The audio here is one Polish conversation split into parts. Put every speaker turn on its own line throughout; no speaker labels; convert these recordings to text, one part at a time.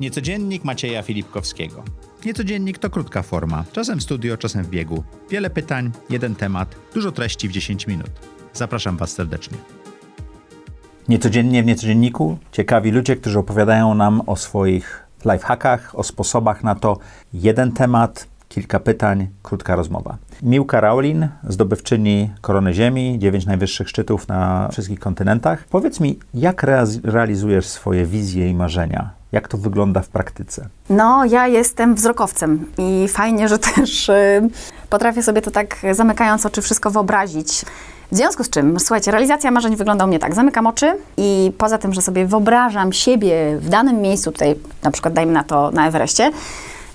Niecodziennik Macieja Filipkowskiego. Niecodziennik to krótka forma, czasem w studio, czasem w biegu. Wiele pytań, jeden temat, dużo treści w 10 minut. Zapraszam Was serdecznie. Niecodziennie w Niecodzienniku ciekawi ludzie, którzy opowiadają nam o swoich lifehackach, o sposobach na to. Jeden temat, kilka pytań, krótka rozmowa. Miłka Raulin, zdobywczyni Korony Ziemi, dziewięć najwyższych szczytów na wszystkich kontynentach. Powiedz mi, jak realizujesz swoje wizje i marzenia? Jak to wygląda w praktyce?
No, ja jestem wzrokowcem i fajnie, że też y, potrafię sobie to tak zamykając oczy wszystko wyobrazić. W związku z czym, słuchajcie, realizacja marzeń wygląda u mnie tak. Zamykam oczy i poza tym, że sobie wyobrażam siebie w danym miejscu, tutaj na przykład dajmy na to na Everestie,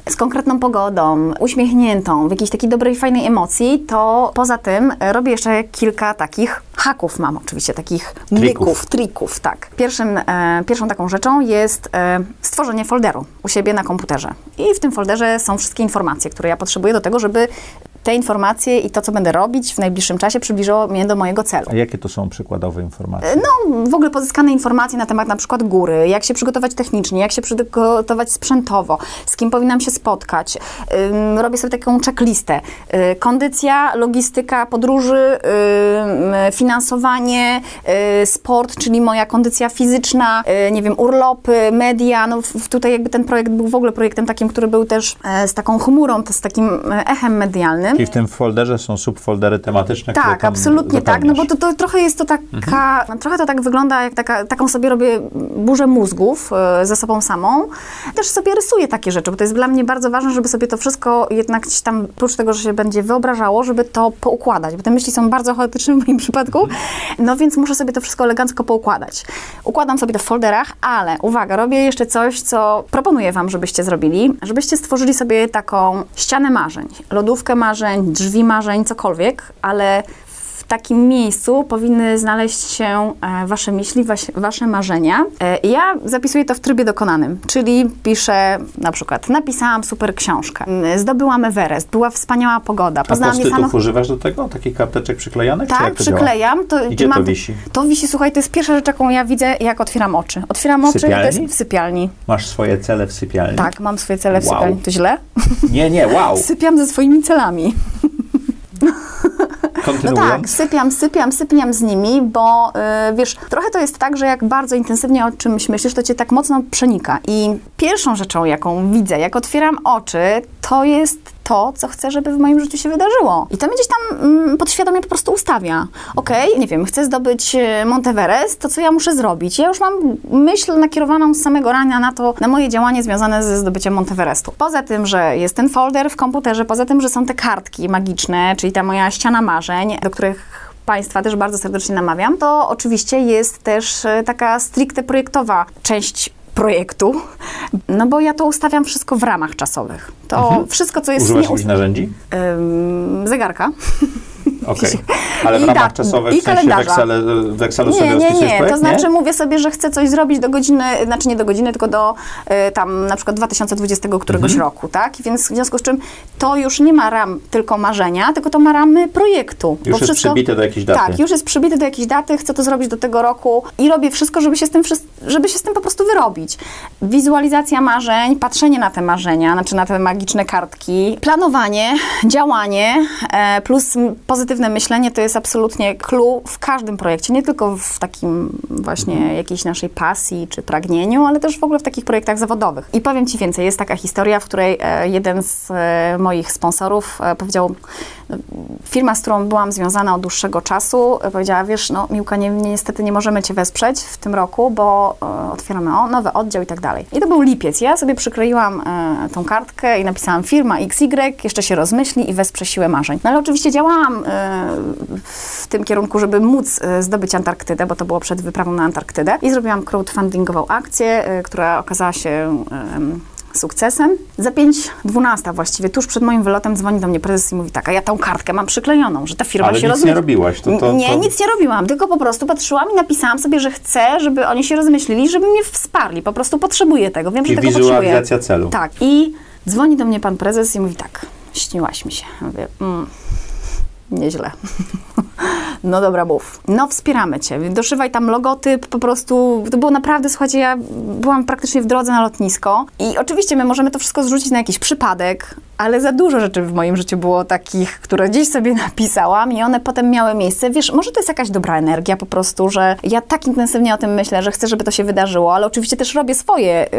z konkretną pogodą, uśmiechniętą, w jakiejś takiej dobrej, fajnej emocji, to poza tym robię jeszcze kilka takich haków mam oczywiście, takich
Trików.
myków, trików, tak. Pierwszym, e, pierwszą taką rzeczą jest e, stworzenie folderu u siebie na komputerze. I w tym folderze są wszystkie informacje, które ja potrzebuję do tego, żeby te informacje i to, co będę robić w najbliższym czasie przybliżyło mnie do mojego celu.
A jakie to są przykładowe informacje?
No, w ogóle pozyskane informacje na temat na przykład góry, jak się przygotować technicznie, jak się przygotować sprzętowo, z kim powinnam się spotkać. Robię sobie taką checklistę. Y, kondycja, logistyka podróży, finansowanie, y, sport, czyli moja kondycja fizyczna, y, nie wiem, urlopy, media. No, tutaj jakby ten projekt był w ogóle projektem takim, który był też e, z taką chmurą, to z takim e, echem medialnym.
Czyli w tym folderze są subfoldery tematyczne, które
Tak, absolutnie tak, no bo to, to trochę jest to taka,
Mhm.
trochę to tak wygląda, jak taka, taką sobie robię burzę mózgów e, ze sobą samą. Też sobie rysuję takie rzeczy, bo to jest dla mnie bardzo ważne, żeby sobie to wszystko jednak gdzieś tam, oprócz tego, że się będzie wyobrażało, żeby to poukładać, bo te myśli są bardzo chaotyczne w moim przypadku,
Mhm.
no więc muszę sobie to wszystko elegancko poukładać. Układam sobie to w folderach, ale uwaga, robię jeszcze coś, co proponuję Wam, żebyście zrobili, żebyście stworzyli sobie taką ścianę marzeń, lodówkę marzeń, drzwi marzeń, cokolwiek, ale w takim miejscu powinny znaleźć się e, Wasze myśli, Wasze marzenia. E, ja zapisuję to w trybie dokonanym, czyli piszę na przykład, napisałam super książkę, zdobyłam Everest, była wspaniała pogoda,
A
poznałam
postytów
niesamowite...
używasz do tego? Takich karteczek przyklejanych?
Tak,
to działa?
przyklejam. To,
Gdzie to
mam,
wisi?
To wisi, słuchaj, to jest pierwsza rzecz, jaką ja widzę, jak otwieram oczy. Otwieram oczy, to
sypialni?
jest w sypialni.
Masz swoje cele w sypialni?
Tak, mam swoje cele w
Wow.
sypialni. To źle?
Nie, nie, wow.
Sypiam ze swoimi celami. No
Kontynuując.
tak, sypiam, sypiam, sypiam z nimi, bo y, wiesz, trochę to jest tak, że jak bardzo intensywnie o czymś myślisz, to cię tak mocno przenika. I pierwszą rzeczą, jaką widzę, jak otwieram oczy, to jest to, co chcę, żeby w moim życiu się wydarzyło. I to mnie gdzieś tam mm, podświadomie po prostu ustawia. Okej, nie wiem, chcę zdobyć e, Monteverest, to co ja muszę zrobić? Ja już mam myśl nakierowaną z samego rana na to, na moje działanie związane ze zdobyciem Monteverestu. Poza tym, że jest ten folder w komputerze, poza tym, że są te kartki magiczne, czyli ta moja ściana marzeń, do których Państwa też bardzo serdecznie namawiam, to oczywiście jest też e, taka stricte projektowa część projektu, no bo ja to ustawiam wszystko w ramach czasowych. To wszystko, co jest
Używasz
nie
narzędzi?
Ym, zegarka.
Okej. Ale w ramach
dat-
czasowych,
i
w sensie
kalendarza.
Excelu, w Excelu sobie
Nie, nie, nie.
projekt?
To znaczy mówię sobie, że chcę coś zrobić do godziny, znaczy nie do godziny, tylko do y, tam na przykład 2020 któregoś
Mhm.
roku, tak? Więc w związku z czym to już nie ma ram tylko marzenia, tylko to ma ramy projektu.
Już jest przybite do jakiejś daty.
Tak, już jest przybite do jakiejś daty, chcę to zrobić do tego roku i robię wszystko, żeby się z tym, żeby się z tym po prostu wyrobić. Wizualizacja marzeń, patrzenie na te marzenia, znaczy na te magiczne kartki, planowanie, działanie e, plus m- myślenie to jest absolutnie clue w każdym projekcie, nie tylko w takim właśnie jakiejś naszej pasji czy pragnieniu, ale też w ogóle w takich projektach zawodowych. I powiem Ci więcej, jest taka historia, w której e, jeden z e, moich sponsorów e, powiedział, no, firma, z którą byłam związana od dłuższego czasu, powiedziała, wiesz, no Miłka, nie, niestety nie możemy Cię wesprzeć w tym roku, bo otwieramy o, nowy oddział i tak dalej. I to był lipiec. Ja sobie przykleiłam tą kartkę i napisałam firma XY, jeszcze się rozmyśli i wesprze siłę marzeń. No ale oczywiście działałam w tym kierunku, żeby móc e, zdobyć Antarktydę, bo to było przed wyprawą na Antarktydę i zrobiłam crowdfundingową akcję, e, która okazała się em, sukcesem. Za 5.12 właściwie, tuż przed moim wylotem dzwoni do mnie prezes i mówi tak, a ja tą kartkę mam przyklejoną, że ta firma
Ale
się
nic
rozmyśli.
nie robiłaś. To, to,
nie,
to...
nic nie robiłam, tylko po prostu patrzyłam i napisałam sobie, że chcę, żeby oni się rozmyślili, żeby mnie wsparli. Po prostu potrzebuję tego. Wiem,
Czyli
że tego potrzebuję.
celu.
Tak. I dzwoni do mnie pan prezes i mówi tak, śniłaś mi się. Mówię, mm, nežľa. No dobra, mów. No wspieramy cię. Doszywaj tam logotyp, po prostu. To było naprawdę, słuchajcie, ja byłam praktycznie w drodze na lotnisko. I oczywiście my możemy to wszystko zrzucić na jakiś przypadek, ale za dużo rzeczy w moim życiu było takich, które gdzieś sobie napisałam i one potem miały miejsce. Wiesz, może to jest jakaś dobra energia po prostu, że ja tak intensywnie o tym myślę, że chcę, żeby to się wydarzyło, ale oczywiście też robię swoje.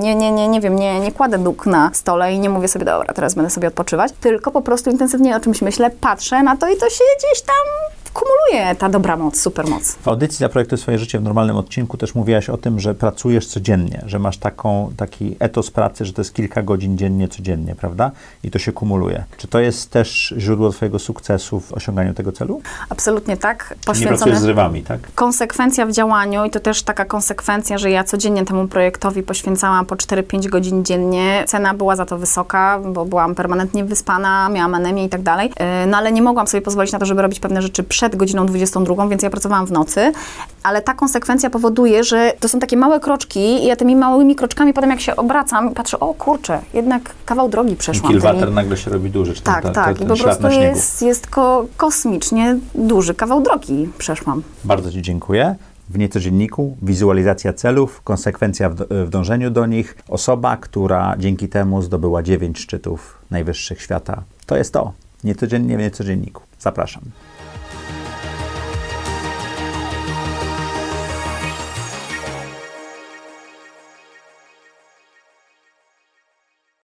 Nie, nie, nie, nie wiem, nie, nie kładę nóg na stole i nie mówię sobie, dobra, teraz będę sobie odpoczywać, tylko po prostu intensywnie o czymś myślę, patrzę na to i to się gdzieś tam kumuluje ta dobra moc, super moc.
W audycji Zaprojektuj swoje życie w normalnym odcinku też mówiłaś o tym, że pracujesz codziennie, że masz taką, taki etos pracy, że to jest kilka godzin dziennie, codziennie, prawda? I to się kumuluje. Czy to jest też źródło Twojego sukcesu w osiąganiu tego celu?
Absolutnie tak.
Nie
Poświęcone
pracujesz z rywami, tak?
konsekwencja w działaniu i to też taka konsekwencja, że ja codziennie temu projektowi poświęcałam po 4-5 godzin dziennie. Cena była za to wysoka, bo byłam permanentnie wyspana, miałam anemię i tak dalej. Yy, No ale nie mogłam sobie pozwolić na to, żeby robić pewne rzeczy przed godziną 22, więc ja pracowałam w nocy. Ale ta konsekwencja powoduje, że to są takie małe kroczki i ja tymi małymi kroczkami potem jak się obracam, patrzę, o kurczę, jednak kawał drogi przeszłam.
Kilwater
tymi-
nagle się robi duży, czy ten,
tak,
ta-
tak.
ten
I po prostu jest, jest ko- kosmicznie duży kawał drogi przeszłam.
Bardzo Ci dziękuję. W niecodzienniku wizualizacja celów, konsekwencja w, w dążeniu do nich, osoba, która dzięki temu zdobyła dziewięć szczytów najwyższych świata. To jest to. Niecodziennie w niecodzienniku. Zapraszam.